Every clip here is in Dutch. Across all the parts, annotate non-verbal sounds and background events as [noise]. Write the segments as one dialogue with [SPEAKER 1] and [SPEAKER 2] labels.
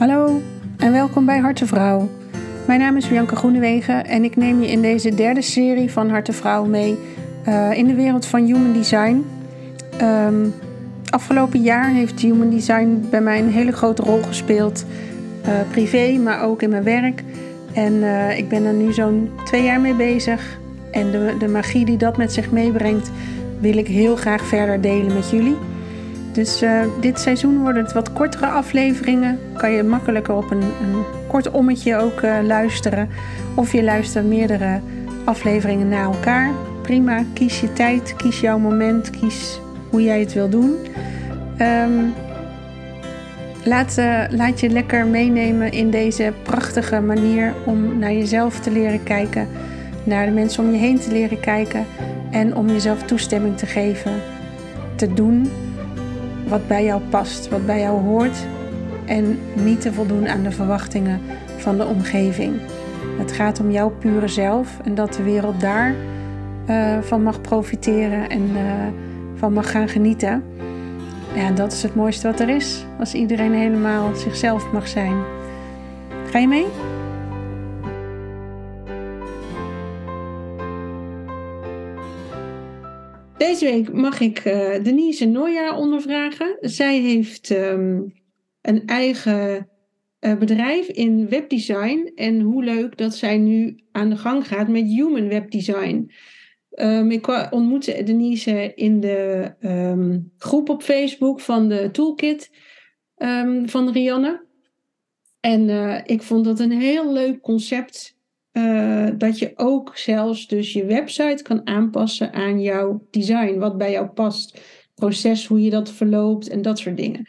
[SPEAKER 1] Hallo en welkom bij Harte Vrouw. Mijn naam is Bianca Groenewegen en ik neem je in deze derde serie van Harte Vrouw mee uh, in de wereld van human design. Um, afgelopen jaar heeft human design bij mij een hele grote rol gespeeld, uh, privé, maar ook in mijn werk. En uh, ik ben er nu zo'n twee jaar mee bezig. En de, de magie die dat met zich meebrengt, wil ik heel graag verder delen met jullie. Dus uh, dit seizoen worden het wat kortere afleveringen. Kan je makkelijker op een, een kort ommetje ook uh, luisteren. Of je luistert meerdere afleveringen na elkaar. Prima, kies je tijd, kies jouw moment, kies hoe jij het wil doen. Um, laat, uh, laat je lekker meenemen in deze prachtige manier om naar jezelf te leren kijken. Naar de mensen om je heen te leren kijken. En om jezelf toestemming te geven. Te doen wat bij jou past, wat bij jou hoort en niet te voldoen aan de verwachtingen van de omgeving. Het gaat om jouw pure zelf en dat de wereld daar uh, van mag profiteren en uh, van mag gaan genieten. Ja, dat is het mooiste wat er is, als iedereen helemaal zichzelf mag zijn. Ga je mee? Deze week mag ik uh, Denise Noya ondervragen. Zij heeft um, een eigen uh, bedrijf in webdesign. En hoe leuk dat zij nu aan de gang gaat met human webdesign. Um, ik ontmoette Denise in de um, groep op Facebook van de Toolkit van Rianne. En uh, ik vond dat een heel leuk concept uh, dat je ook zelfs dus je website kan aanpassen aan jouw design, wat bij jou past. Proces, hoe je dat verloopt en dat soort dingen.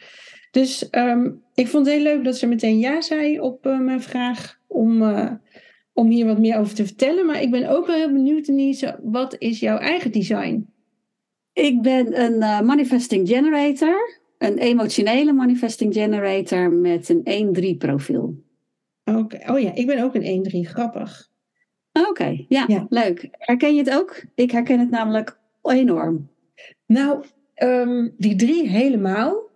[SPEAKER 1] Dus um, ik vond het heel leuk dat ze meteen ja zei op uh, mijn vraag om, uh, om hier wat meer over te vertellen. Maar ik ben ook wel heel benieuwd, Denise, wat is jouw eigen design?
[SPEAKER 2] Ik ben een manifesting generator, een emotionele manifesting generator met een 1-3 profiel.
[SPEAKER 1] Oh ja, ik ben ook een 1-3. Grappig.
[SPEAKER 2] Oké, okay. ja, ja, leuk. Herken je het ook? Ik herken het namelijk enorm.
[SPEAKER 1] Nou, um, die drie helemaal.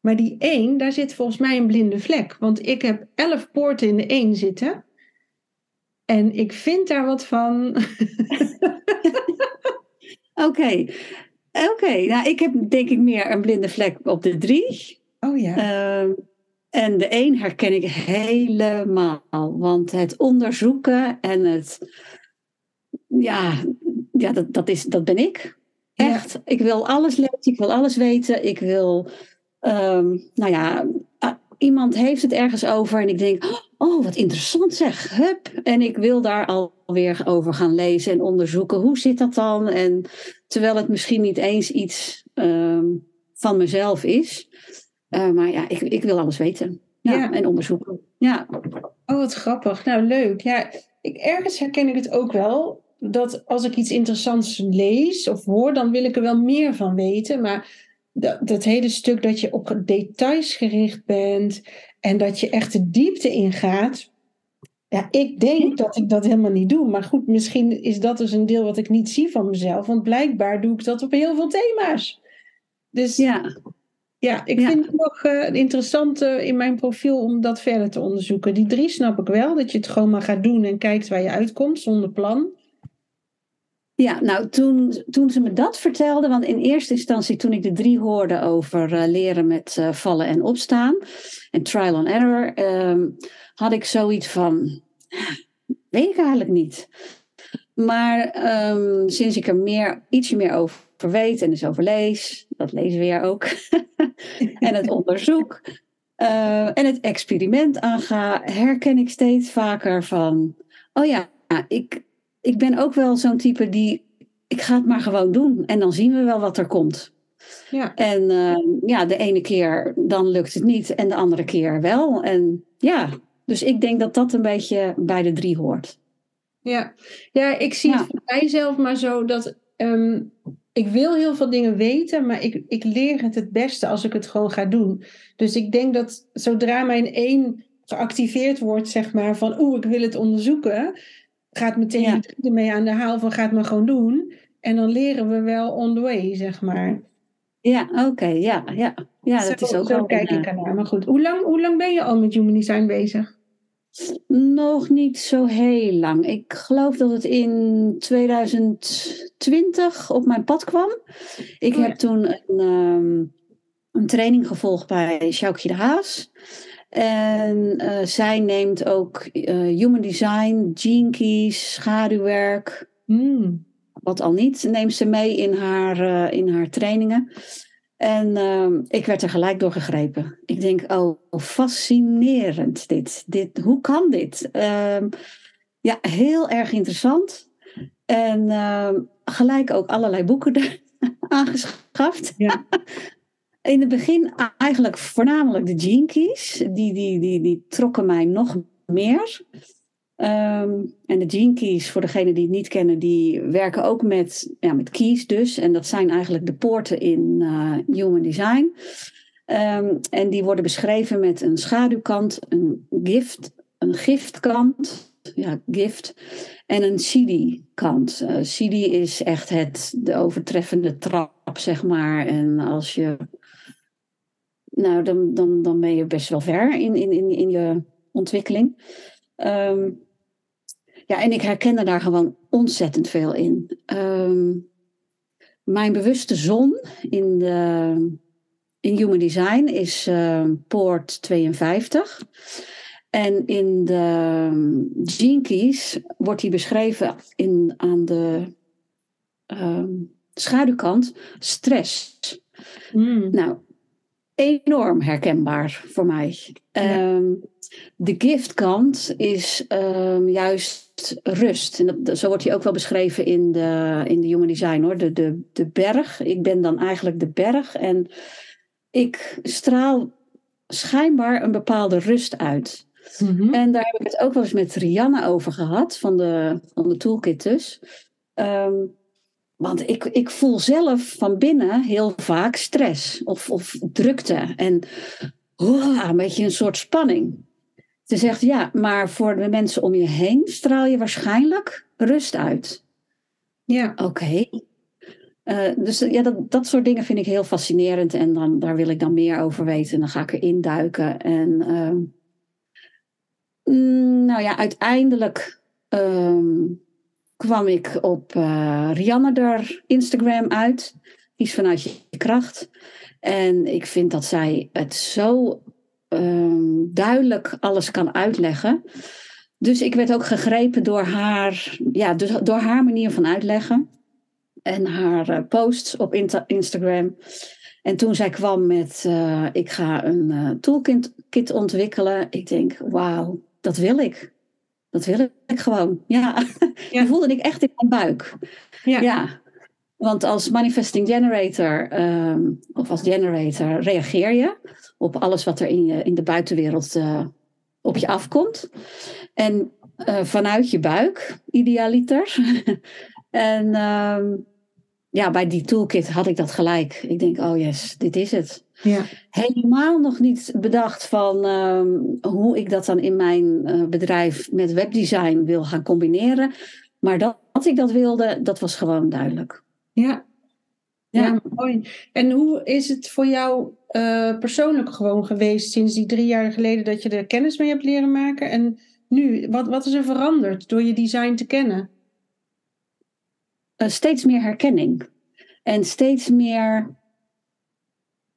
[SPEAKER 1] Maar die één, daar zit volgens mij een blinde vlek. Want ik heb elf poorten in de één zitten. En ik vind daar wat van. [laughs]
[SPEAKER 2] Oké. Oké, okay. nou ik heb denk ik meer een blinde vlek op de drie.
[SPEAKER 1] Oh ja.
[SPEAKER 2] Uh, en de een herken ik helemaal, want het onderzoeken en het, ja, ja dat, dat, is, dat ben ik. Echt. Ja. Ik wil alles lezen, ik wil alles weten. Ik wil, um, nou ja, iemand heeft het ergens over en ik denk, oh wat interessant zeg, hup. En ik wil daar alweer over gaan lezen en onderzoeken. Hoe zit dat dan? En terwijl het misschien niet eens iets um, van mezelf is. Uh, maar ja, ik, ik wil alles weten. Ja, ja, En onderzoeken. Ja.
[SPEAKER 1] Oh, wat grappig. Nou, leuk. Ja, ik, ergens herken ik het ook wel. Dat als ik iets interessants lees of hoor, dan wil ik er wel meer van weten. Maar dat, dat hele stuk dat je op details gericht bent en dat je echt de diepte ingaat. Ja, ik denk dat ik dat helemaal niet doe. Maar goed, misschien is dat dus een deel wat ik niet zie van mezelf. Want blijkbaar doe ik dat op heel veel thema's. Dus ja. Ja, ik ja. vind het nog uh, interessant uh, in mijn profiel om dat verder te onderzoeken. Die drie snap ik wel, dat je het gewoon maar gaat doen en kijkt waar je uitkomt zonder plan.
[SPEAKER 2] Ja, nou toen, toen ze me dat vertelde, want in eerste instantie toen ik de drie hoorde over uh, leren met vallen en opstaan en trial and error, ehm, had ik zoiets van, weet ik eigenlijk niet. Maar um, sinds ik er meer, ietsje meer over weet en dus over lees, dat lezen we ja ook, [laughs] en het [laughs] onderzoek uh, en het experiment aanga, herken ik steeds vaker van, oh ja, ik, ik ben ook wel zo'n type die, ik ga het maar gewoon doen en dan zien we wel wat er komt. Ja. En uh, ja, de ene keer dan lukt het niet en de andere keer wel. En ja, dus ik denk dat dat een beetje bij de drie hoort.
[SPEAKER 1] Ja, ja ik zie ja. het voor mijzelf maar zo dat um, ik wil heel veel dingen weten, maar ik, ik leer het het beste als ik het gewoon ga doen. Dus ik denk dat zodra mijn één geactiveerd wordt, zeg maar, van oeh, ik wil het onderzoeken, gaat meteen ja. ermee aan de haal van gaat maar gewoon doen. En dan leren we wel on the way, zeg maar.
[SPEAKER 2] Ja, oké, okay, ja, ja. ja dat is ook
[SPEAKER 1] zo
[SPEAKER 2] wel
[SPEAKER 1] kijk
[SPEAKER 2] een,
[SPEAKER 1] ik ernaar. Maar goed, hoe lang, hoe lang ben je al met human design bezig?
[SPEAKER 2] Nog niet zo heel lang. Ik geloof dat het in 2020 op mijn pad kwam. Ik
[SPEAKER 1] Oh ja.
[SPEAKER 2] heb toen een, ehm, een training gevolgd bij Sjoukje de Haas. En eh, zij neemt ook eh, human design, gene keys, schaduwwerk,
[SPEAKER 1] Hmm.
[SPEAKER 2] wat al niet, neemt ze mee in haar, eh, in haar trainingen. En ehm, ik werd er gelijk door gegrepen. Ik denk, oh, fascinerend dit. dit hoe kan dit? Ehm, ja, heel erg interessant. En ehm, gelijk ook allerlei boeken [laughs] aangeschaft.
[SPEAKER 1] Ja. [laughs]
[SPEAKER 2] In het begin eigenlijk voornamelijk de Keys. Die, die, die, die trokken mij nog meer. Ehm, en de Gene Keys, voor degenen die het niet kennen, die werken ook met, ja, met keys dus. En dat zijn eigenlijk de poorten in eh, Human Design. Ehm, en die worden beschreven met een schaduwkant, een gift, een giftkant, ja, gift, en een CD-kant. Uh, CD is echt het, de overtreffende trap, zeg maar. En als je, nou, dan, dan, dan ben je best wel ver in, in, in, in je ontwikkeling. Ehm, ja, en ik herkende daar gewoon ontzettend veel in. Ehm, mijn bewuste zon in, de, in Human Design is uh, poort 52. En in de Gene Keys wordt die beschreven in, aan de um, schaduwkant stress.
[SPEAKER 1] Hmm.
[SPEAKER 2] Nou, enorm herkenbaar voor mij.
[SPEAKER 1] Ja.
[SPEAKER 2] Um, de giftkant is um, juist rust. En dat, zo wordt hij ook wel beschreven in de, in de Human Design hoor. De, de, de berg. Ik ben dan eigenlijk de berg. En ik straal schijnbaar een bepaalde rust uit.
[SPEAKER 1] Mhm.
[SPEAKER 2] En daar heb ik het ook wel eens met Rianne over gehad, van de, van de toolkit dus. Um, want ik, ik voel zelf van binnen heel vaak stress of, of drukte en oh, een beetje een soort spanning. Ze zegt ja, maar voor de mensen om je heen straal je waarschijnlijk rust uit.
[SPEAKER 1] Ja.
[SPEAKER 2] Oké. Okay. Uh, dus ja, dat, dat soort dingen vind ik heel fascinerend en dan, daar wil ik dan meer over weten. En dan ga ik erin duiken. En uh, nou ja, uiteindelijk um, kwam ik op uh, Rianne er Instagram uit. Iets vanuit je kracht. En ik vind dat zij het zo um, duidelijk alles kan uitleggen. Dus ik werd ook gegrepen door haar, ja, dus door haar manier van uitleggen. En haar uh, posts op Instagram. En toen zij kwam met, uh, ik ga een uh, toolkit kit ontwikkelen. Ik denk, wauw, dat wil ik. Dat wil ik gewoon. Ja, [laughs] ja. voelde ik echt in mijn buik.
[SPEAKER 1] Ja.
[SPEAKER 2] ja. Want als manifesting generator um, of als generator reageer je op alles wat er in, je, in de buitenwereld uh, op je afkomt. En uh, vanuit je buik, idealiter. [laughs] en um, ja, bij die toolkit had ik dat gelijk. Ik denk, oh yes, dit is het.
[SPEAKER 1] Ja.
[SPEAKER 2] Helemaal nog niet bedacht van um, hoe ik dat dan in mijn uh, bedrijf met webdesign wil gaan combineren. Maar dat, dat ik dat wilde, dat was gewoon duidelijk.
[SPEAKER 1] Ja. Ja. ja, mooi. En hoe is het voor jou uh, persoonlijk gewoon geweest sinds die drie jaar geleden dat je er kennis mee hebt leren maken? En nu, wat, wat is er veranderd door je design te kennen?
[SPEAKER 2] Uh, steeds meer herkenning. En steeds meer.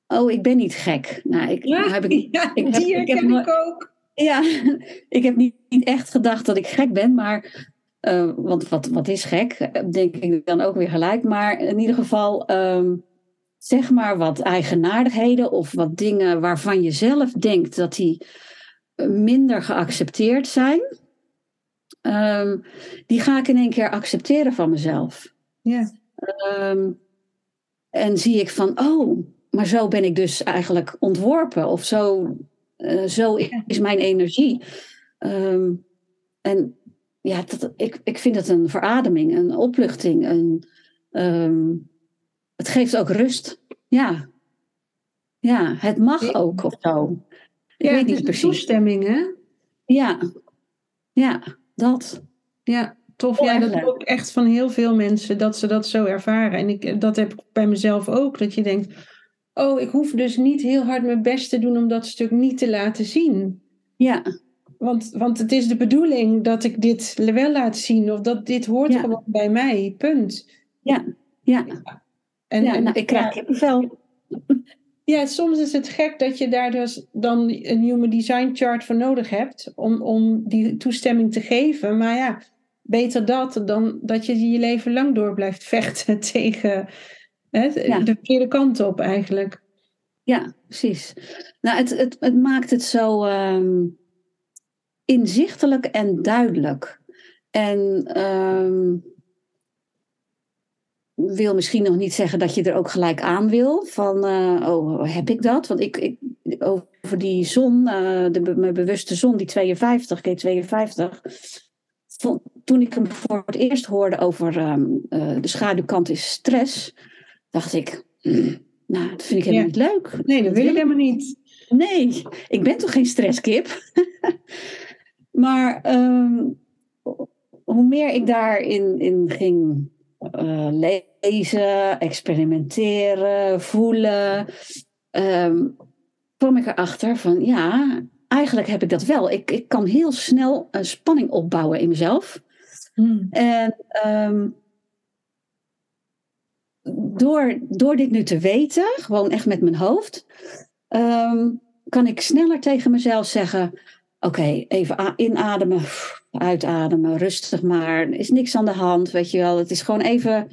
[SPEAKER 2] Oh, ik ben niet gek. Nou, ik,
[SPEAKER 1] ja,
[SPEAKER 2] heb ik, [laughs]
[SPEAKER 1] ja,
[SPEAKER 2] ik heb,
[SPEAKER 1] die herken ik, heb, ik ook.
[SPEAKER 2] Ja, [laughs] ik heb niet, niet, echt gedacht dat ik gek ben, maar. Uh, want wat, wat is gek, denk ik dan ook weer gelijk. Maar in ieder geval, um, zeg maar wat eigenaardigheden of wat dingen waarvan je zelf denkt dat die minder geaccepteerd zijn. Um, die ga ik in één keer accepteren van mezelf.
[SPEAKER 1] Ja.
[SPEAKER 2] Um, en zie ik van, oh, maar zo ben ik dus eigenlijk ontworpen. Of zo, uh, zo is mijn energie. Um, en ja, dat, ik, ik vind het een verademing, een opluchting. Een, het geeft ook rust. Ja. Ja, het mag ook of zo. Ik
[SPEAKER 1] ja,
[SPEAKER 2] weet niet
[SPEAKER 1] is
[SPEAKER 2] precies.
[SPEAKER 1] toestemming, hè?
[SPEAKER 2] Ja. Ja, dat.
[SPEAKER 1] Ja, tof. Ja, dat hoor ik echt van heel veel mensen, dat ze dat zo ervaren. En ik, dat heb ik bij mezelf ook, dat je denkt, oh, ik hoef dus niet heel hard mijn best te doen om dat stuk niet te laten zien.
[SPEAKER 2] Ja,
[SPEAKER 1] Want, want het is de bedoeling dat ik dit wel laat zien, of dat dit hoort
[SPEAKER 2] Ja.
[SPEAKER 1] gewoon bij mij, punt.
[SPEAKER 2] ja, ja.
[SPEAKER 1] En,
[SPEAKER 2] ja
[SPEAKER 1] en-
[SPEAKER 2] nou, ik krijg kippenvel.
[SPEAKER 1] Ja, soms is het gek dat je daar dus dan een human design chart voor nodig hebt om, om die toestemming te geven. Maar ja, beter dat dan dat je je leven lang door blijft vechten [laughs] tegen hè,
[SPEAKER 2] Ja.
[SPEAKER 1] de verkeerde kant op eigenlijk.
[SPEAKER 2] Ja, precies. Nou, het, het, het maakt het zo ehm, inzichtelijk en duidelijk. En ehm, wil misschien nog niet zeggen dat je er ook gelijk aan wil. Van, eh, oh, heb ik dat? Want ik, ik over die zon, eh, de, mijn bewuste zon, die 52, K52. vond- toen ik hem voor het eerst hoorde over ehm, eh, de schaduwkant is stress, dacht ik, "Hmm, [clears throat] nou, dat vind ik helemaal niet leuk.
[SPEAKER 1] Nee, dat wil ik helemaal niet.
[SPEAKER 2] Nee, ik ben toch geen stresskip? [laughs] maar ehm, hoe meer ik daarin in ging eh, lezen, experimenteren, voelen, ehm, kwam ik erachter van ja, eigenlijk heb ik dat wel. Ik, ik kan heel snel een spanning opbouwen in mezelf.
[SPEAKER 1] Hm.
[SPEAKER 2] En ehm, door, door dit nu te weten, gewoon echt met mijn hoofd, ehm, kan ik sneller tegen mezelf zeggen: Oké, even inademen, uitademen, rustig maar. Er is niks aan de hand, weet je wel. Het is gewoon even.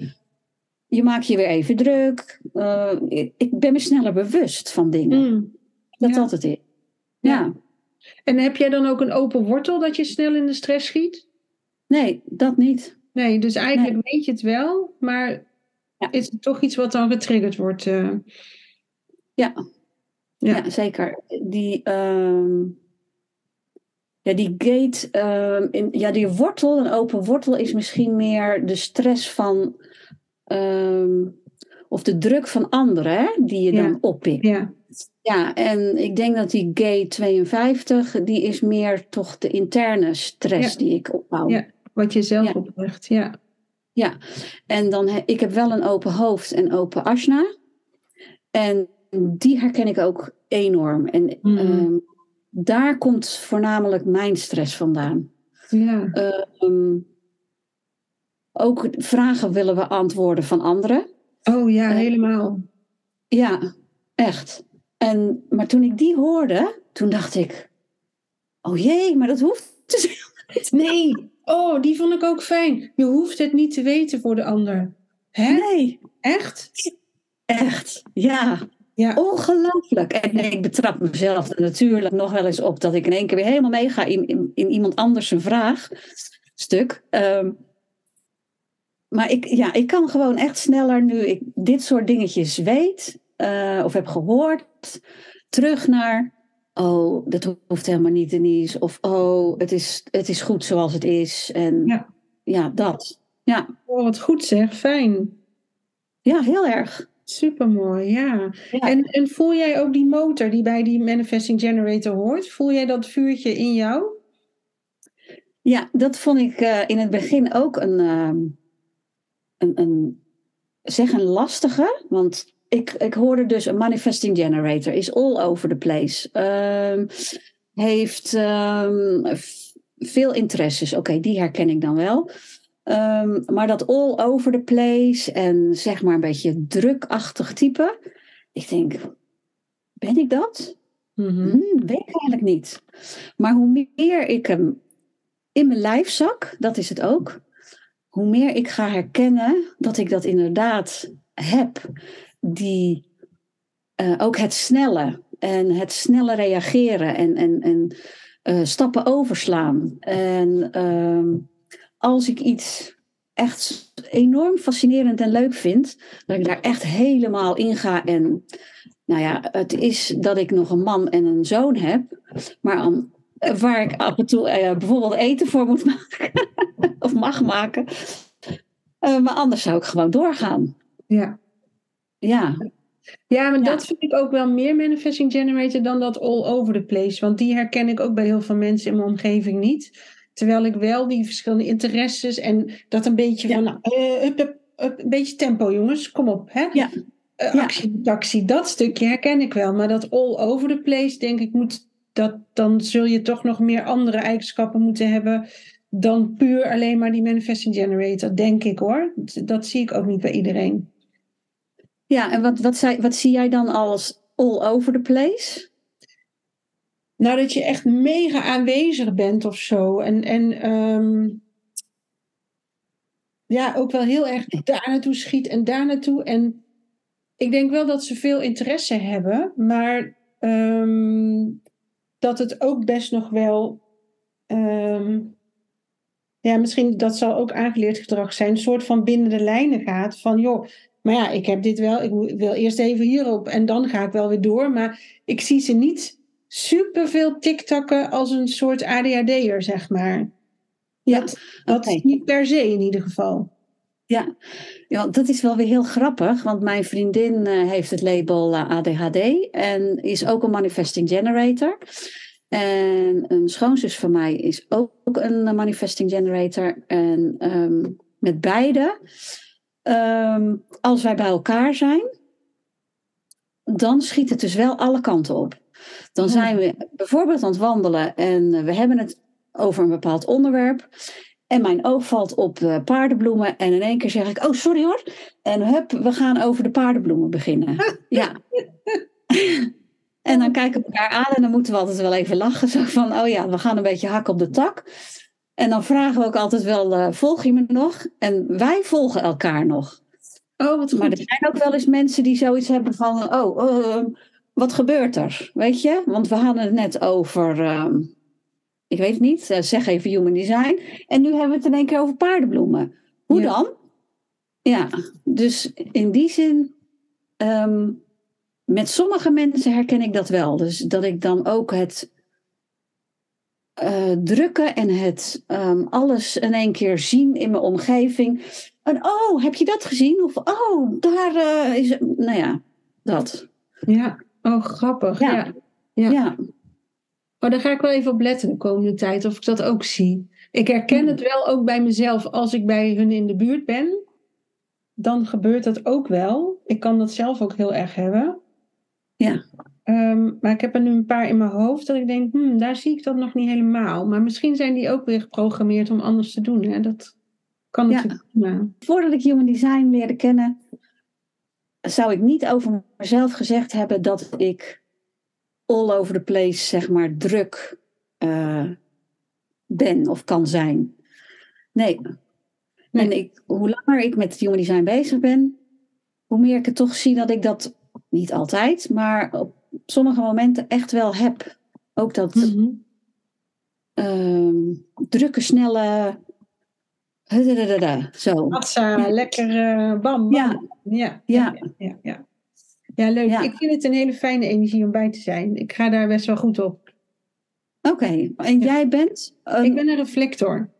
[SPEAKER 2] Je maakt je weer even druk. Eh, ik, ben me sneller bewust van dingen.
[SPEAKER 1] Hm.
[SPEAKER 2] Dat
[SPEAKER 1] Ja.
[SPEAKER 2] het is.
[SPEAKER 1] Ja.
[SPEAKER 2] ja.
[SPEAKER 1] En heb jij dan ook een open wortel dat je snel in de stress schiet?
[SPEAKER 2] Nee, dat niet.
[SPEAKER 1] Nee, dus eigenlijk weet je het wel, maar
[SPEAKER 2] Ja.
[SPEAKER 1] is het toch iets wat dan getriggerd wordt? eh?
[SPEAKER 2] Ja.
[SPEAKER 1] Ja.
[SPEAKER 2] Ja, zeker. Die, ehm, ja, die gate, ehm, in, ja, die wortel, een open wortel, is misschien meer de stress van, ehm, of de druk van anderen, hè, die je
[SPEAKER 1] Ja.
[SPEAKER 2] dan oppikt.
[SPEAKER 1] Ja.
[SPEAKER 2] Ja, en ik denk dat die gate 52, die is meer toch de interne stress
[SPEAKER 1] Ja.
[SPEAKER 2] die ik opbouw.
[SPEAKER 1] Ja. Wat je zelf
[SPEAKER 2] Ja.
[SPEAKER 1] oplegt, ja.
[SPEAKER 2] En dan, ik heb wel een open hoofd en open asna. En die herken ik ook enorm. En
[SPEAKER 1] Mhm.
[SPEAKER 2] ehm, daar komt voornamelijk mijn stress vandaan.
[SPEAKER 1] Ja.
[SPEAKER 2] Ehm, ook vragen willen we antwoorden van anderen.
[SPEAKER 1] Oh ja, helemaal.
[SPEAKER 2] Ja, echt. En, maar toen ik die hoorde, toen dacht ik... Oh jee, maar dat hoeft dus.
[SPEAKER 1] Nee, oh, die vond ik ook fijn. Je hoeft het niet te weten voor de ander. Hè?
[SPEAKER 2] Nee,
[SPEAKER 1] Echt?
[SPEAKER 2] echt. Ja,
[SPEAKER 1] Ja.
[SPEAKER 2] Ongelooflijk. En ik betrap mezelf natuurlijk nog wel eens op dat ik in één keer weer helemaal meega in, in, in iemand anders zijn vraagstuk. Ehm, maar ik, ja, ik kan gewoon echt sneller nu ik dit soort dingetjes weet eh, of heb gehoord, terug naar. Oh, dat hoeft helemaal niet, Denise. Of oh, het is, het is goed zoals het is. En
[SPEAKER 1] Ja.
[SPEAKER 2] ja, dat. Ja,
[SPEAKER 1] Oh, wat goed zeg, fijn.
[SPEAKER 2] ja heel erg.
[SPEAKER 1] Supermooi, ja.
[SPEAKER 2] Ja.
[SPEAKER 1] En, en voel jij ook die motor die bij die manifesting generator hoort? Voel jij dat vuurtje in jou?
[SPEAKER 2] Ja, dat vond ik eh, in het begin ook een, ehm, een, een, zeg een lastige. Want ik, ik hoorde dus een manifesting generator is all over the place. Ehm, heeft ehm, veel interesses. Oké, die herken ik dan wel. Ehm, maar dat all over the place en zeg maar een beetje drukachtig type. Ik denk, ben ik dat?
[SPEAKER 1] Mhm.
[SPEAKER 2] Hmm, weet ik eigenlijk niet. Maar hoe meer ik hem in mijn lijf zak, dat is het ook, hoe meer ik ga herkennen dat ik dat inderdaad heb. Die, eh, ook het snelle en het snelle reageren en, en, en eh, stappen overslaan. En ehm, als ik iets echt enorm fascinerend en leuk vind, dat ik daar echt helemaal in ga en nou ja, het is dat ik nog een man en een zoon heb, maar aan, waar ik af en toe eh, bijvoorbeeld eten voor moet [laughs] maken of mag maken. Eh, maar anders zou ik gewoon doorgaan.
[SPEAKER 1] Ja.
[SPEAKER 2] Ja,
[SPEAKER 1] Ja, maar
[SPEAKER 2] Ja.
[SPEAKER 1] dat vind ik ook wel meer manifesting generator dan dat all over the place. Want die herken ik ook bij heel veel mensen in mijn omgeving niet. Terwijl ik wel die verschillende interesses en dat een beetje
[SPEAKER 2] Ja.
[SPEAKER 1] van, nou, eh, een beetje tempo jongens, kom op. Hè?
[SPEAKER 2] Ja.
[SPEAKER 1] uh, actie, taxi, dat stukje herken ik wel. Maar dat all over the place, denk ik, moet dat, dan zul je toch nog meer andere eigenschappen moeten hebben dan puur alleen maar die manifesting generator, denk ik hoor. Dat zie ik ook niet bij iedereen.
[SPEAKER 2] Ja, en wat, wat, zei, wat zie jij dan als all over the place?
[SPEAKER 1] Nou, dat je echt mega aanwezig bent of zo. En, en ehm, ja, ook wel heel erg daar naartoe schiet en daar naartoe. En ik denk wel dat ze veel interesse hebben, maar ehm, dat het ook best nog wel. Ehm, ja, misschien dat zal ook aangeleerd gedrag zijn, een soort van binnen de lijnen gaat. Van joh, maar ja, ik heb dit wel, ik wil eerst even hierop en dan ga ik wel weer door. Maar ik zie ze niet superveel TikTokken als een soort ADHD'er, zeg maar. Ja, dat, dat niet per se in ieder geval.
[SPEAKER 2] Ja. ja, dat is wel weer heel grappig, want mijn vriendin uh, heeft het label uh, ADHD en is ook een manifesting generator. En een schoonzus van mij is ook een manifesting generator. En um, met beide, um, als wij bij elkaar zijn, dan schiet het dus wel alle kanten op. Dan zijn we bijvoorbeeld aan het wandelen en we hebben het over een bepaald onderwerp. En mijn oog valt op uh, paardenbloemen. En in één keer zeg ik: Oh, sorry hoor. En hup, we gaan over de paardenbloemen beginnen. [laughs] ja. [laughs] en dan kijken we elkaar aan en dan moeten we altijd wel even lachen. Zo van: Oh ja, we gaan een beetje hak op de tak. En dan vragen we ook altijd wel: uh, Volg je me nog? En wij volgen elkaar nog. Oh, wat goed. Maar er zijn ook wel eens mensen die zoiets hebben van: Oh, uh, wat gebeurt er? Weet je? Want we hadden het net over, ehm, ik weet het niet, uh, zeg even human design. En nu hebben we het in één keer over paardenbloemen. Hoe dan? Ja, dus in die zin, ehm, met sommige mensen herken ik dat wel. Dus dat ik dan ook het uh, drukken en het um, alles in één keer zien in mijn omgeving. En oh, heb je dat gezien? Of oh, daar uh, is. Nou ja, dat.
[SPEAKER 1] Ja. Oh, grappig. Ja. ja. ja. Oh, daar ga ik wel even op letten de komende tijd, of ik dat ook zie. Ik herken het wel ook bij mezelf als ik bij hun in de buurt ben. Dan gebeurt dat ook wel. Ik kan dat zelf ook heel erg hebben.
[SPEAKER 2] Ja.
[SPEAKER 1] Um, maar ik heb er nu een paar in mijn hoofd dat ik denk, hmm, daar zie ik dat nog niet helemaal. Maar misschien zijn die ook weer geprogrammeerd om anders te doen. Hè? Dat kan natuurlijk. Ja.
[SPEAKER 2] Voordat ik Human Design leerde kennen, zou ik niet over mezelf gezegd hebben dat ik all over the place, zeg maar, druk uh, ben of kan zijn. Nee. En ik, hoe langer ik met human design bezig ben, hoe meer ik het toch zie dat ik dat niet altijd, maar op sommige momenten echt wel heb. Ook dat mm drukke, snelle zo.
[SPEAKER 1] Lekker uh, bam, bam. Ja. Ja, ja. ja, ja, ja. leuk. Ik vind het een hele fijne energie om bij te zijn. Ik ga daar best wel goed op.
[SPEAKER 2] Oké, en jij bent?
[SPEAKER 1] Ik ben een reflector.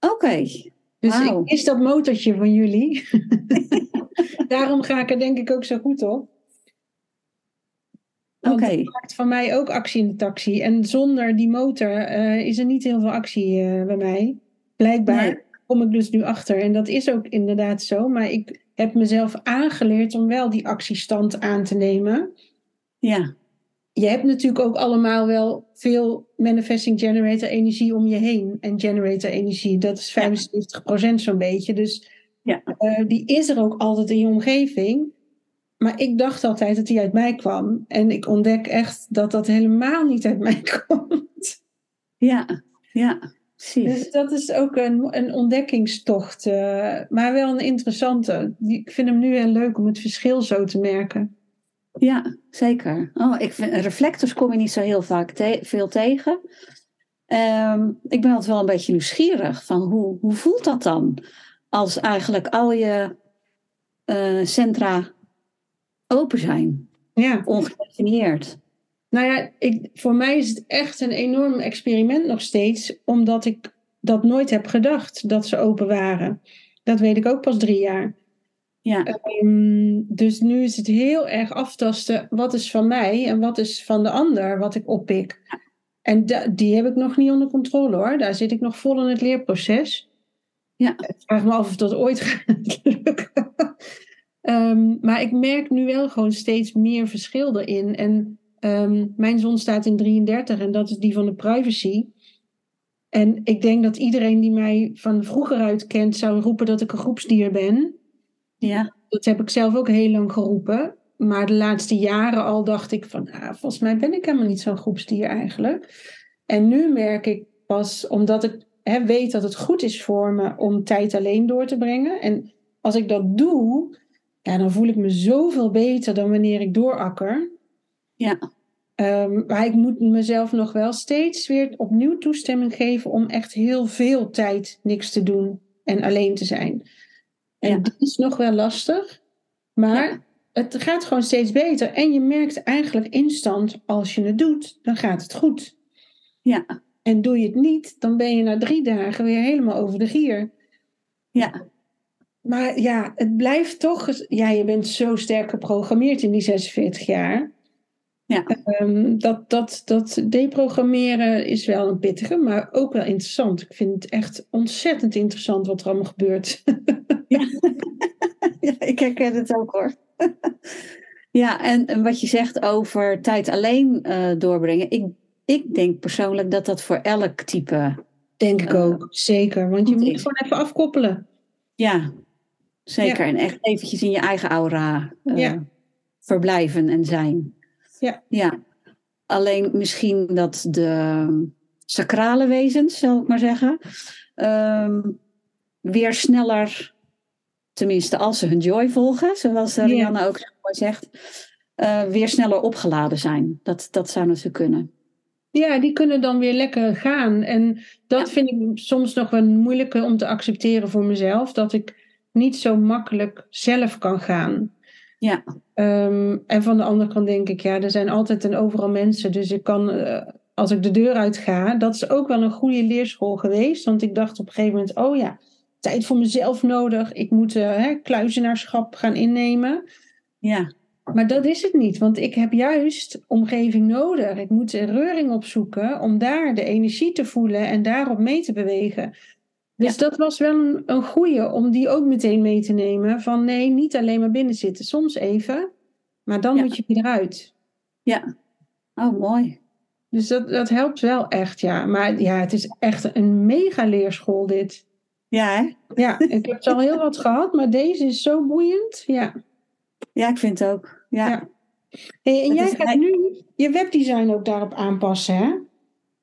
[SPEAKER 2] Oké.
[SPEAKER 1] Dus ik is dat motortje van jullie. [laughs] Daarom ga ik er denk ik ook zo goed op. Oké. Okay. maakt van mij ook actie in de taxi. En zonder die motor uh, is er niet heel veel actie uh, bij mij. Blijkbaar kom ik dus nu achter. En dat is ook inderdaad zo. Maar ik heb mezelf aangeleerd om wel die actiestand aan te nemen.
[SPEAKER 2] Ja.
[SPEAKER 1] Je hebt natuurlijk ook allemaal wel veel manifesting generator energie om je heen. En generator energie, dat is 75% zo'n beetje. Dus ja. Uh, die is er ook altijd in je omgeving. Maar ik dacht altijd dat die uit mij kwam. En ik ontdek echt dat dat helemaal niet uit mij [laughs] komt.
[SPEAKER 2] Ja, ja.
[SPEAKER 1] Dus dat is ook een, een ontdekkingstocht, uh, maar wel een interessante. Ik vind hem nu heel leuk om het verschil zo te merken.
[SPEAKER 2] Ja, zeker. Oh, ik vind, reflectors kom je niet zo heel vaak te veel tegen. Um, ik ben altijd wel een beetje nieuwsgierig van hoe, hoe voelt dat dan? Als eigenlijk al je uh, centra open zijn,
[SPEAKER 1] ja.
[SPEAKER 2] ongedefinieerd.
[SPEAKER 1] Nou ja, ik, voor mij is het echt een enorm experiment nog steeds, omdat ik dat nooit heb gedacht dat ze open waren. Dat weet ik ook pas drie jaar.
[SPEAKER 2] Ja.
[SPEAKER 1] Um, dus nu is het heel erg aftasten wat is van mij en wat is van de ander wat ik oppik. En die heb ik nog niet onder controle hoor. Daar zit ik nog vol in het leerproces.
[SPEAKER 2] Ja.
[SPEAKER 1] Ik vraag me af of dat ooit [laughs] gaat lukken. Ehm, maar ik merk nu wel gewoon steeds meer verschil erin. En ehm, mijn zon staat in 33 en dat is die van de privacy. En ik denk dat iedereen die mij van vroeger uit kent zou roepen dat ik een groepsdier ben.
[SPEAKER 2] Ja.
[SPEAKER 1] Dat heb ik zelf ook heel lang geroepen. Maar de laatste jaren al dacht ik van, ah, volgens mij ben ik helemaal niet zo'n groepsdier eigenlijk. En nu merk ik pas, omdat ik hè, weet dat het goed is voor me om tijd alleen door te brengen. En als ik dat doe, ja, dan voel ik me zoveel beter dan wanneer ik doorakker.
[SPEAKER 2] Ja.
[SPEAKER 1] Um, maar ik moet mezelf nog wel steeds weer opnieuw toestemming geven om echt heel veel tijd niks te doen en alleen te zijn. En
[SPEAKER 2] Ja.
[SPEAKER 1] dat is nog wel lastig, maar
[SPEAKER 2] Ja.
[SPEAKER 1] het gaat gewoon steeds beter. En je merkt eigenlijk instant, als je het doet, dan gaat het goed.
[SPEAKER 2] Ja.
[SPEAKER 1] En doe je het niet, dan ben je na drie dagen weer helemaal over de gier.
[SPEAKER 2] Ja.
[SPEAKER 1] Maar ja, het blijft toch. Ja, je bent zo sterk geprogrammeerd in die 46 jaar.
[SPEAKER 2] Ja.
[SPEAKER 1] Ehm, dat, dat, dat deprogrammeren is wel een pittige, maar ook wel interessant. Ik vind het echt ontzettend interessant wat er allemaal gebeurt. [laughs]
[SPEAKER 2] Ja. [laughs] ja, ik herken het ook hoor. [laughs] ja, en, en wat je zegt over tijd alleen eh, doorbrengen. Ik, ik denk persoonlijk dat dat voor elk type.
[SPEAKER 1] Denk ik
[SPEAKER 2] Eh,
[SPEAKER 1] ook, zeker. Want je moet
[SPEAKER 2] is.
[SPEAKER 1] gewoon even afkoppelen.
[SPEAKER 2] Ja, zeker. En echt eventjes in je eigen aura eh,
[SPEAKER 1] Ja.
[SPEAKER 2] verblijven en zijn.
[SPEAKER 1] Ja.
[SPEAKER 2] ja. Alleen misschien dat de sacrale wezens, zal ik maar zeggen, ehm, weer sneller, tenminste als ze hun joy volgen, zoals
[SPEAKER 1] Ja.
[SPEAKER 2] Rianne ook zo mooi zegt, eh, weer sneller opgeladen zijn. Dat, dat zou natuurlijk kunnen.
[SPEAKER 1] Ja, die kunnen dan weer lekker gaan. En dat
[SPEAKER 2] Ja.
[SPEAKER 1] vind ik soms nog wel moeilijker om te accepteren voor mezelf. Dat ik niet zo makkelijk zelf kan gaan.
[SPEAKER 2] Ja.
[SPEAKER 1] Ehm, en van de andere kant denk ik, ja, er zijn altijd en overal mensen. Dus ik kan, eh, als ik de deur uit ga, dat is ook wel een goede leerschool geweest. Want ik dacht op een gegeven moment, oh ja, tijd voor mezelf nodig. Ik moet eh, hè, kluizenaarschap gaan innemen.
[SPEAKER 2] Ja.
[SPEAKER 1] Maar dat is het niet, want ik heb juist omgeving nodig. Ik moet de reuring opzoeken om daar de energie te voelen en daarop mee te bewegen. Dus dat was wel een, een goeie om die ook meteen mee te nemen. Van nee, niet alleen maar binnen zitten. Soms even, maar dan
[SPEAKER 2] Ja.
[SPEAKER 1] moet je weer eruit.
[SPEAKER 2] Ja. Oh, mooi.
[SPEAKER 1] Dus dat, dat helpt wel echt, ja. Maar ja, het is echt een mega leerschool dit.
[SPEAKER 2] Ja, hè?
[SPEAKER 1] Ja, ik heb al heel wat gehad, maar deze is zo boeiend. Ja.
[SPEAKER 2] Ja, ik vind het ook. Ja.
[SPEAKER 1] Ja. Hey, en jij gaat nu je webdesign ook daarop aanpassen, hè?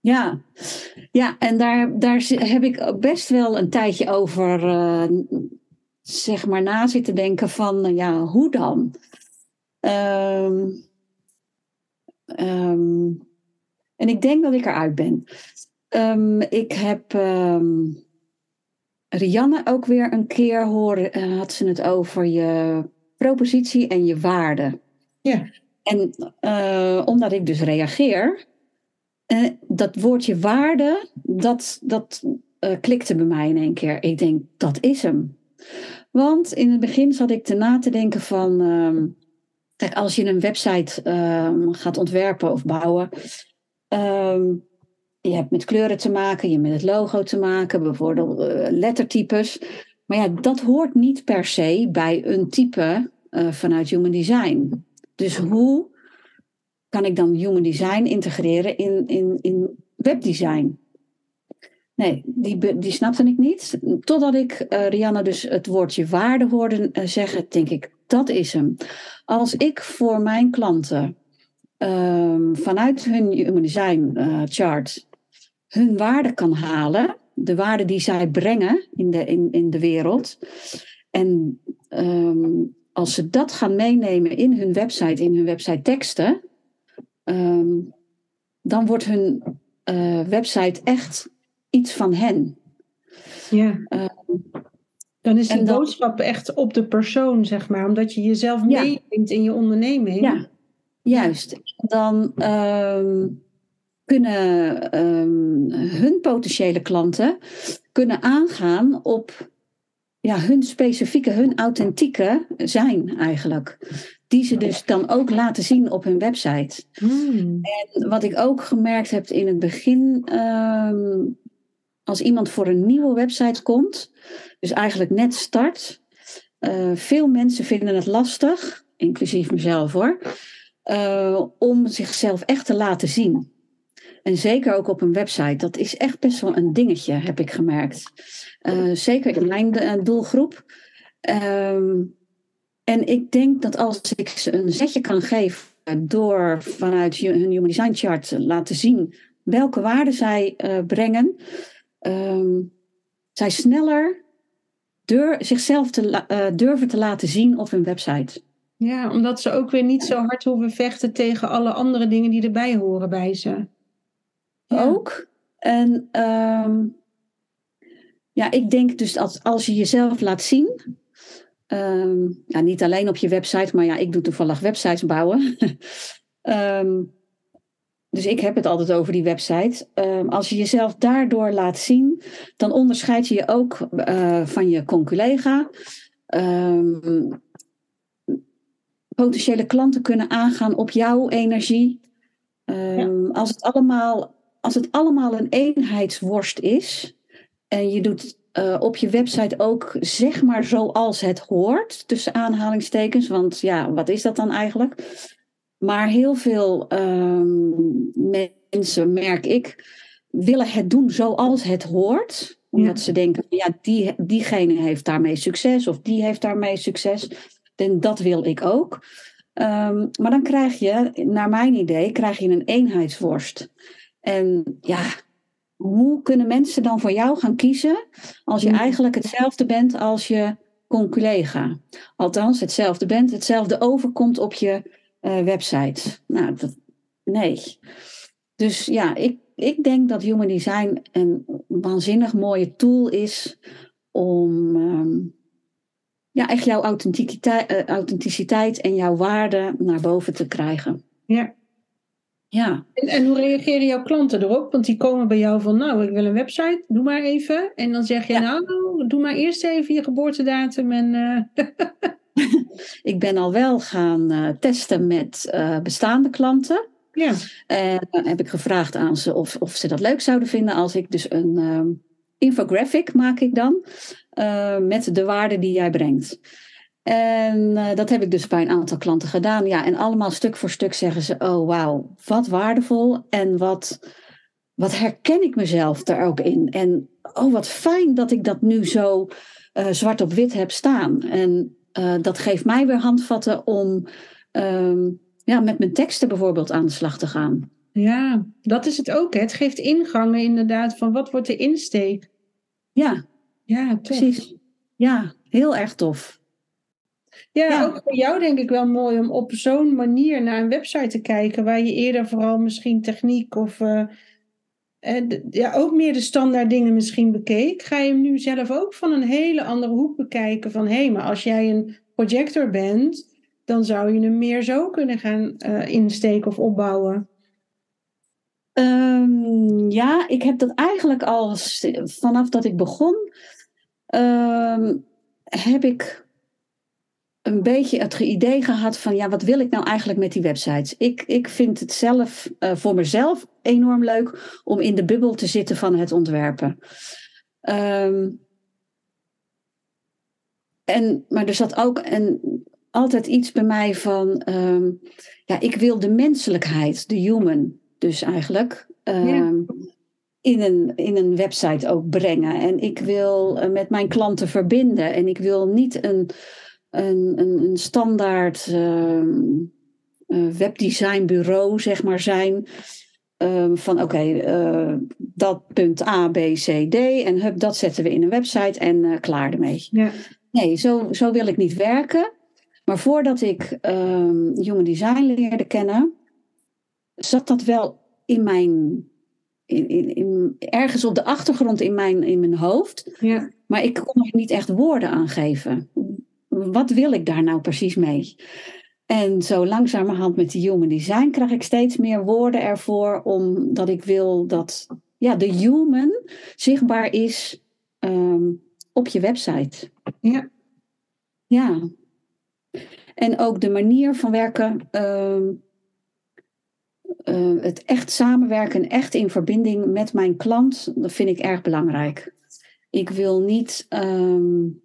[SPEAKER 2] Ja, ja en daar, daar heb ik best wel een tijdje over eh, zeg maar na zitten denken van, eh, ja, hoe dan? Ehm, ehm, en ik denk dat ik eruit ben. Ehm, ik heb Rianne ook weer een keer horen, eh, had ze het over je propositie en je waarde.
[SPEAKER 1] Ja.
[SPEAKER 2] En omdat ik dus reageer, eh, dat woordje waarde, dat, dat eh, klikte bij mij in één keer. Ik denk, dat is hem. Want in het begin zat ik te na te denken van, ehm, als je een website ehm, gaat ontwerpen of bouwen, ehm, je hebt met kleuren te maken, je hebt met het logo te maken, bijvoorbeeld eh, lettertypes. Maar ja, dat hoort niet per se bij een type vanuit Human Design. Dus hoe kan ik dan Human Design integreren in, in, in webdesign? Nee, die, die snapte ik niet. Totdat ik eh Rianne dus het woordje waarde hoorde eh, zeggen, denk ik, dat is hem. Als ik voor mijn klanten ehm, vanuit hun Human Design eh, chart hun waarde kan halen, de waarde die zij brengen in de, in, in de wereld, en ehm, als ze dat gaan meenemen in hun website, in hun website teksten, ehm, dan wordt hun eh, website echt iets van hen.
[SPEAKER 1] Ja.
[SPEAKER 2] Eh,
[SPEAKER 1] Dan is
[SPEAKER 2] dan-
[SPEAKER 1] boodschap echt op de persoon, zeg maar. Omdat je jezelf
[SPEAKER 2] Ja.
[SPEAKER 1] meeneemt in je onderneming.
[SPEAKER 2] Ja, juist. Dan ehm, kunnen ehm, hun potentiële klanten kunnen aangaan op ja, hun specifieke, hun authentieke zijn eigenlijk. Die ze dus dan ook laten zien op hun website.
[SPEAKER 1] Hmm.
[SPEAKER 2] Wat ik ook gemerkt heb in het begin, ehm, als iemand voor een nieuwe website komt, dus eigenlijk net start, Uh, veel mensen vinden het lastig, inclusief mezelf hoor, uh, om zichzelf echt te laten zien. En zeker ook op een website. Dat is echt best wel een dingetje, heb ik gemerkt. Uh, zeker in mijn doelgroep. Um, en ik denk dat als ik ze een zetje kan geven door vanuit hun Human Design Chart te laten zien welke waarden zij uh, brengen, um, zij sneller zichzelf te, durven te laten zien op hun website.
[SPEAKER 1] Ja, omdat ze ook weer niet zo hard hoeven vechten tegen alle andere dingen die erbij horen bij ze.
[SPEAKER 2] Ja. Ook. En um, ja, ik denk dus dat als je jezelf laat zien, um, ja, niet alleen op je website, maar ja, ik doe toevallig websites bouwen. um, [laughs] dus ik heb het altijd over die website. Als je jezelf daardoor laat zien, dan onderscheid je je ook uh, van je conculega. Potentiële klanten kunnen aangaan op jouw energie. Ja. als, het allemaal, als het allemaal een eenheidsworst is en je doet uh, op je website ook zeg maar zoals het hoort, tussen aanhalingstekens, want ja, wat is dat dan eigenlijk? Maar heel veel um, mensen, merk ik, willen het doen zoals het hoort. Omdat ja. ze denken, ja, die, diegene heeft daarmee succes of die heeft daarmee succes. En dat wil ik ook. Um, maar dan krijg je, naar mijn idee, krijg je een eenheidsworst. En ja, hoe kunnen mensen dan voor jou gaan kiezen als je eigenlijk hetzelfde bent als je conculega? Althans, hetzelfde bent, hetzelfde overkomt op je uh, website. Nou, dat, nee. Dus ja, ik, ik denk dat Human Design een waanzinnig mooie tool is om um, ja, echt jouw authenticiteit, uh, authenticiteit en jouw waarde naar boven te krijgen.
[SPEAKER 1] Ja.
[SPEAKER 2] Ja.
[SPEAKER 1] En, en, hoe reageren jouw klanten erop? Want die komen bij jou van, nou, ik wil een website, doe maar even. En dan zeg je, ja. nou, doe maar eerst even je geboortedatum en... Uh... [laughs]
[SPEAKER 2] ik ben al wel gaan uh, testen met uh, bestaande klanten.
[SPEAKER 1] Ja.
[SPEAKER 2] En dan heb ik gevraagd aan ze of, of ze dat leuk zouden vinden als ik dus een um, infographic maak ik dan. Met de waarde die jij brengt. En uh, dat heb ik dus bij een aantal klanten gedaan. Ja, en allemaal stuk voor stuk zeggen ze: Oh, wauw, wat waardevol. En wat, wat herken ik mezelf daar ook in. En oh, wat fijn dat ik dat nu zo uh, zwart op wit heb staan. En uh, dat geeft mij weer handvatten om um, ja, met mijn teksten bijvoorbeeld aan de slag te gaan.
[SPEAKER 1] Ja, dat is het ook. Hè? Het geeft ingangen inderdaad van wat wordt de insteek.
[SPEAKER 2] Ja,
[SPEAKER 1] ja tof.
[SPEAKER 2] precies. Ja, heel erg tof.
[SPEAKER 1] Ja, ja, ook voor jou denk ik wel mooi om op zo'n manier naar een website te kijken, waar je eerder vooral misschien techniek of uh, ja, ook meer de standaard dingen misschien bekeek. Ga je hem nu zelf ook van een hele andere hoek bekijken van hé, hey, maar als jij een projector bent, dan zou je hem meer zo kunnen gaan uh, insteken of opbouwen.
[SPEAKER 2] Um, ja, ik heb dat eigenlijk al vanaf dat ik begon, um, heb ik een beetje het idee gehad van ja, wat wil ik nou eigenlijk met die websites? Ik, ik vind het zelf uh, voor mezelf enorm leuk om in de bubbel te zitten van het ontwerpen. Um, en, maar er zat ook een, altijd iets bij mij van, um, ja, ik wil de menselijkheid, de human, dus eigenlijk. Um, ja. In een, in een website ook brengen. En ik wil uh, met mijn klanten verbinden. En ik wil niet een, een, een, een standaard uh, uh, webdesignbureau, zeg maar, zijn. Uh, van oké, okay, uh, dat punt A, B, C, D. En hup, dat zetten we in een website en uh, klaar ermee.
[SPEAKER 1] Ja.
[SPEAKER 2] Nee, zo, zo wil ik niet werken. Maar voordat ik um, Human Design leerde kennen, zat dat wel in mijn. In, in, in, ergens op de achtergrond in mijn, in mijn hoofd.
[SPEAKER 1] Ja.
[SPEAKER 2] Maar ik kon er niet echt woorden aan geven wat wil ik daar nou precies mee? En zo langzamerhand met de human design krijg ik steeds meer woorden ervoor, omdat ik wil dat ja, de human zichtbaar is um, op je website.
[SPEAKER 1] Ja.
[SPEAKER 2] Ja. En ook de manier van werken, um, uh, het echt samenwerken, echt in verbinding met mijn klant, dat vind ik erg belangrijk. Ik wil niet. Um,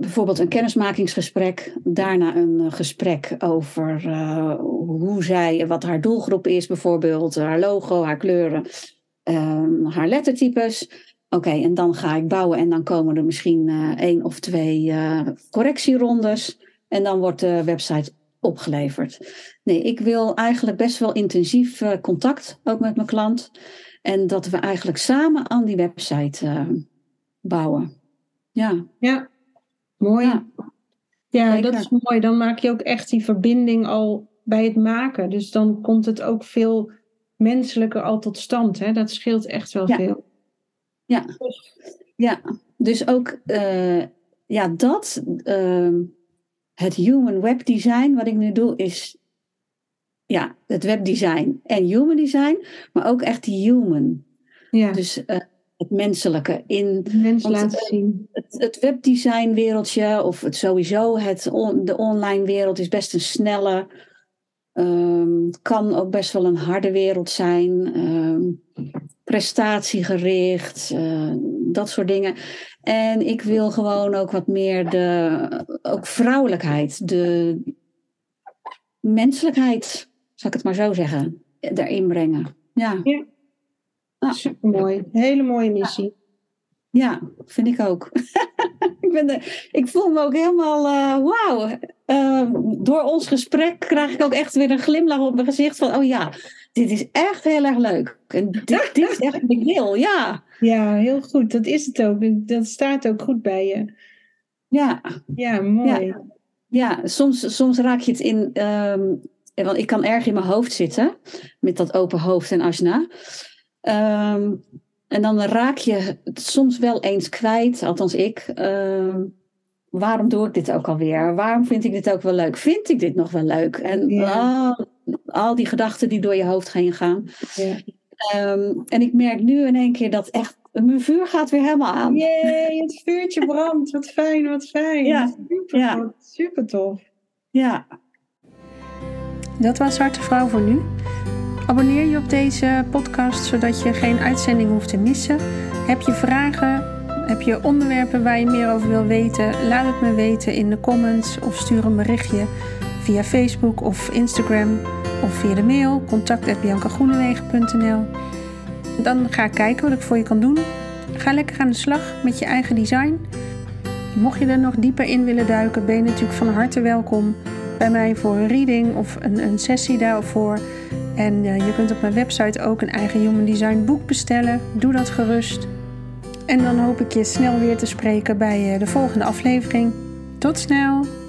[SPEAKER 2] bijvoorbeeld een kennismakingsgesprek, daarna een gesprek over hoe zij, wat haar doelgroep is, bijvoorbeeld haar logo, haar kleuren, ehm, haar lettertypes. Oké, en dan ga ik bouwen en dan komen er misschien één of twee correctierondes. En dan wordt de website opgeleverd. Nee, ik wil eigenlijk best wel intensief uh, contact, ook met mijn klant. En dat we eigenlijk samen aan die website uh, bouwen. Ja.
[SPEAKER 1] Ja, mooi. Ja, ja dat is mooi. Dan maak je ook echt die verbinding al bij het maken. Dus dan komt het ook veel menselijker al tot stand. Hè? Dat scheelt echt wel veel.
[SPEAKER 2] Ja, ja. dus ook uh, ja, dat ehm, het human web design, wat ik nu doe, is ja, het webdesign en human design, maar ook echt die human. Ja. Dus uh, het menselijke in.
[SPEAKER 1] Mens laten het, zien.
[SPEAKER 2] Het, het, webdesign wereldje, of het sowieso, het de online wereld is best een snelle, um, kan ook best wel een harde wereld zijn. Um, prestatiegericht, uh, dat soort dingen. En ik wil gewoon ook wat meer de ook vrouwelijkheid, de menselijkheid, zal ik het maar zo zeggen, daarin brengen. Ja. ja.
[SPEAKER 1] Nou. Super mooi. Hele mooie missie.
[SPEAKER 2] Ja, vind ik ook. [laughs] ik, ben de, ik voel me ook helemaal, uh, wauw. Uh, door ons gesprek krijg ik ook echt weer een glimlach op mijn gezicht van, oh ja, dit is echt heel erg leuk. En dit, dit is echt ik wil, ja.
[SPEAKER 1] Ja, heel goed. Dat is het ook. Dat staat ook goed bij je.
[SPEAKER 2] Ja.
[SPEAKER 1] Ja, mooi.
[SPEAKER 2] Ja, ja soms, soms raak je het in... Um, want ik kan erg in mijn hoofd zitten. Met dat open hoofd en asna. Um, en dan raak je het soms wel eens kwijt. Althans ik. Um, waarom doe ik dit ook alweer? Waarom vind ik dit ook wel leuk? Vind ik dit nog wel leuk? En ja. al, al die gedachten die door je hoofd heen gaan. Ja. Um, en ik merk nu in één keer dat echt mijn vuur gaat weer helemaal aan.
[SPEAKER 1] Jee, het vuurtje brandt. Wat fijn, wat fijn. Ja. Super, ja. super tof.
[SPEAKER 2] Ja.
[SPEAKER 1] Dat was Harte Vrouw voor nu. Abonneer je op deze podcast zodat je geen uitzending hoeft te missen. Heb je vragen? Heb je onderwerpen waar je meer over wil weten? Laat het me weten in de comments of stuur een berichtje via Facebook of Instagram of via de mail contact.biancagroenewegen.nl. Dan ga ik kijken wat ik voor je kan doen. Ga lekker aan de slag met je eigen design. Mocht je er nog dieper in willen duiken, ben je natuurlijk van harte welkom bij mij voor een reading of een, een sessie daarvoor. En uh, je kunt op mijn website ook een eigen Human Design boek bestellen. Doe dat gerust. En dan hoop ik je snel weer te spreken bij uh, de volgende aflevering. Tot snel!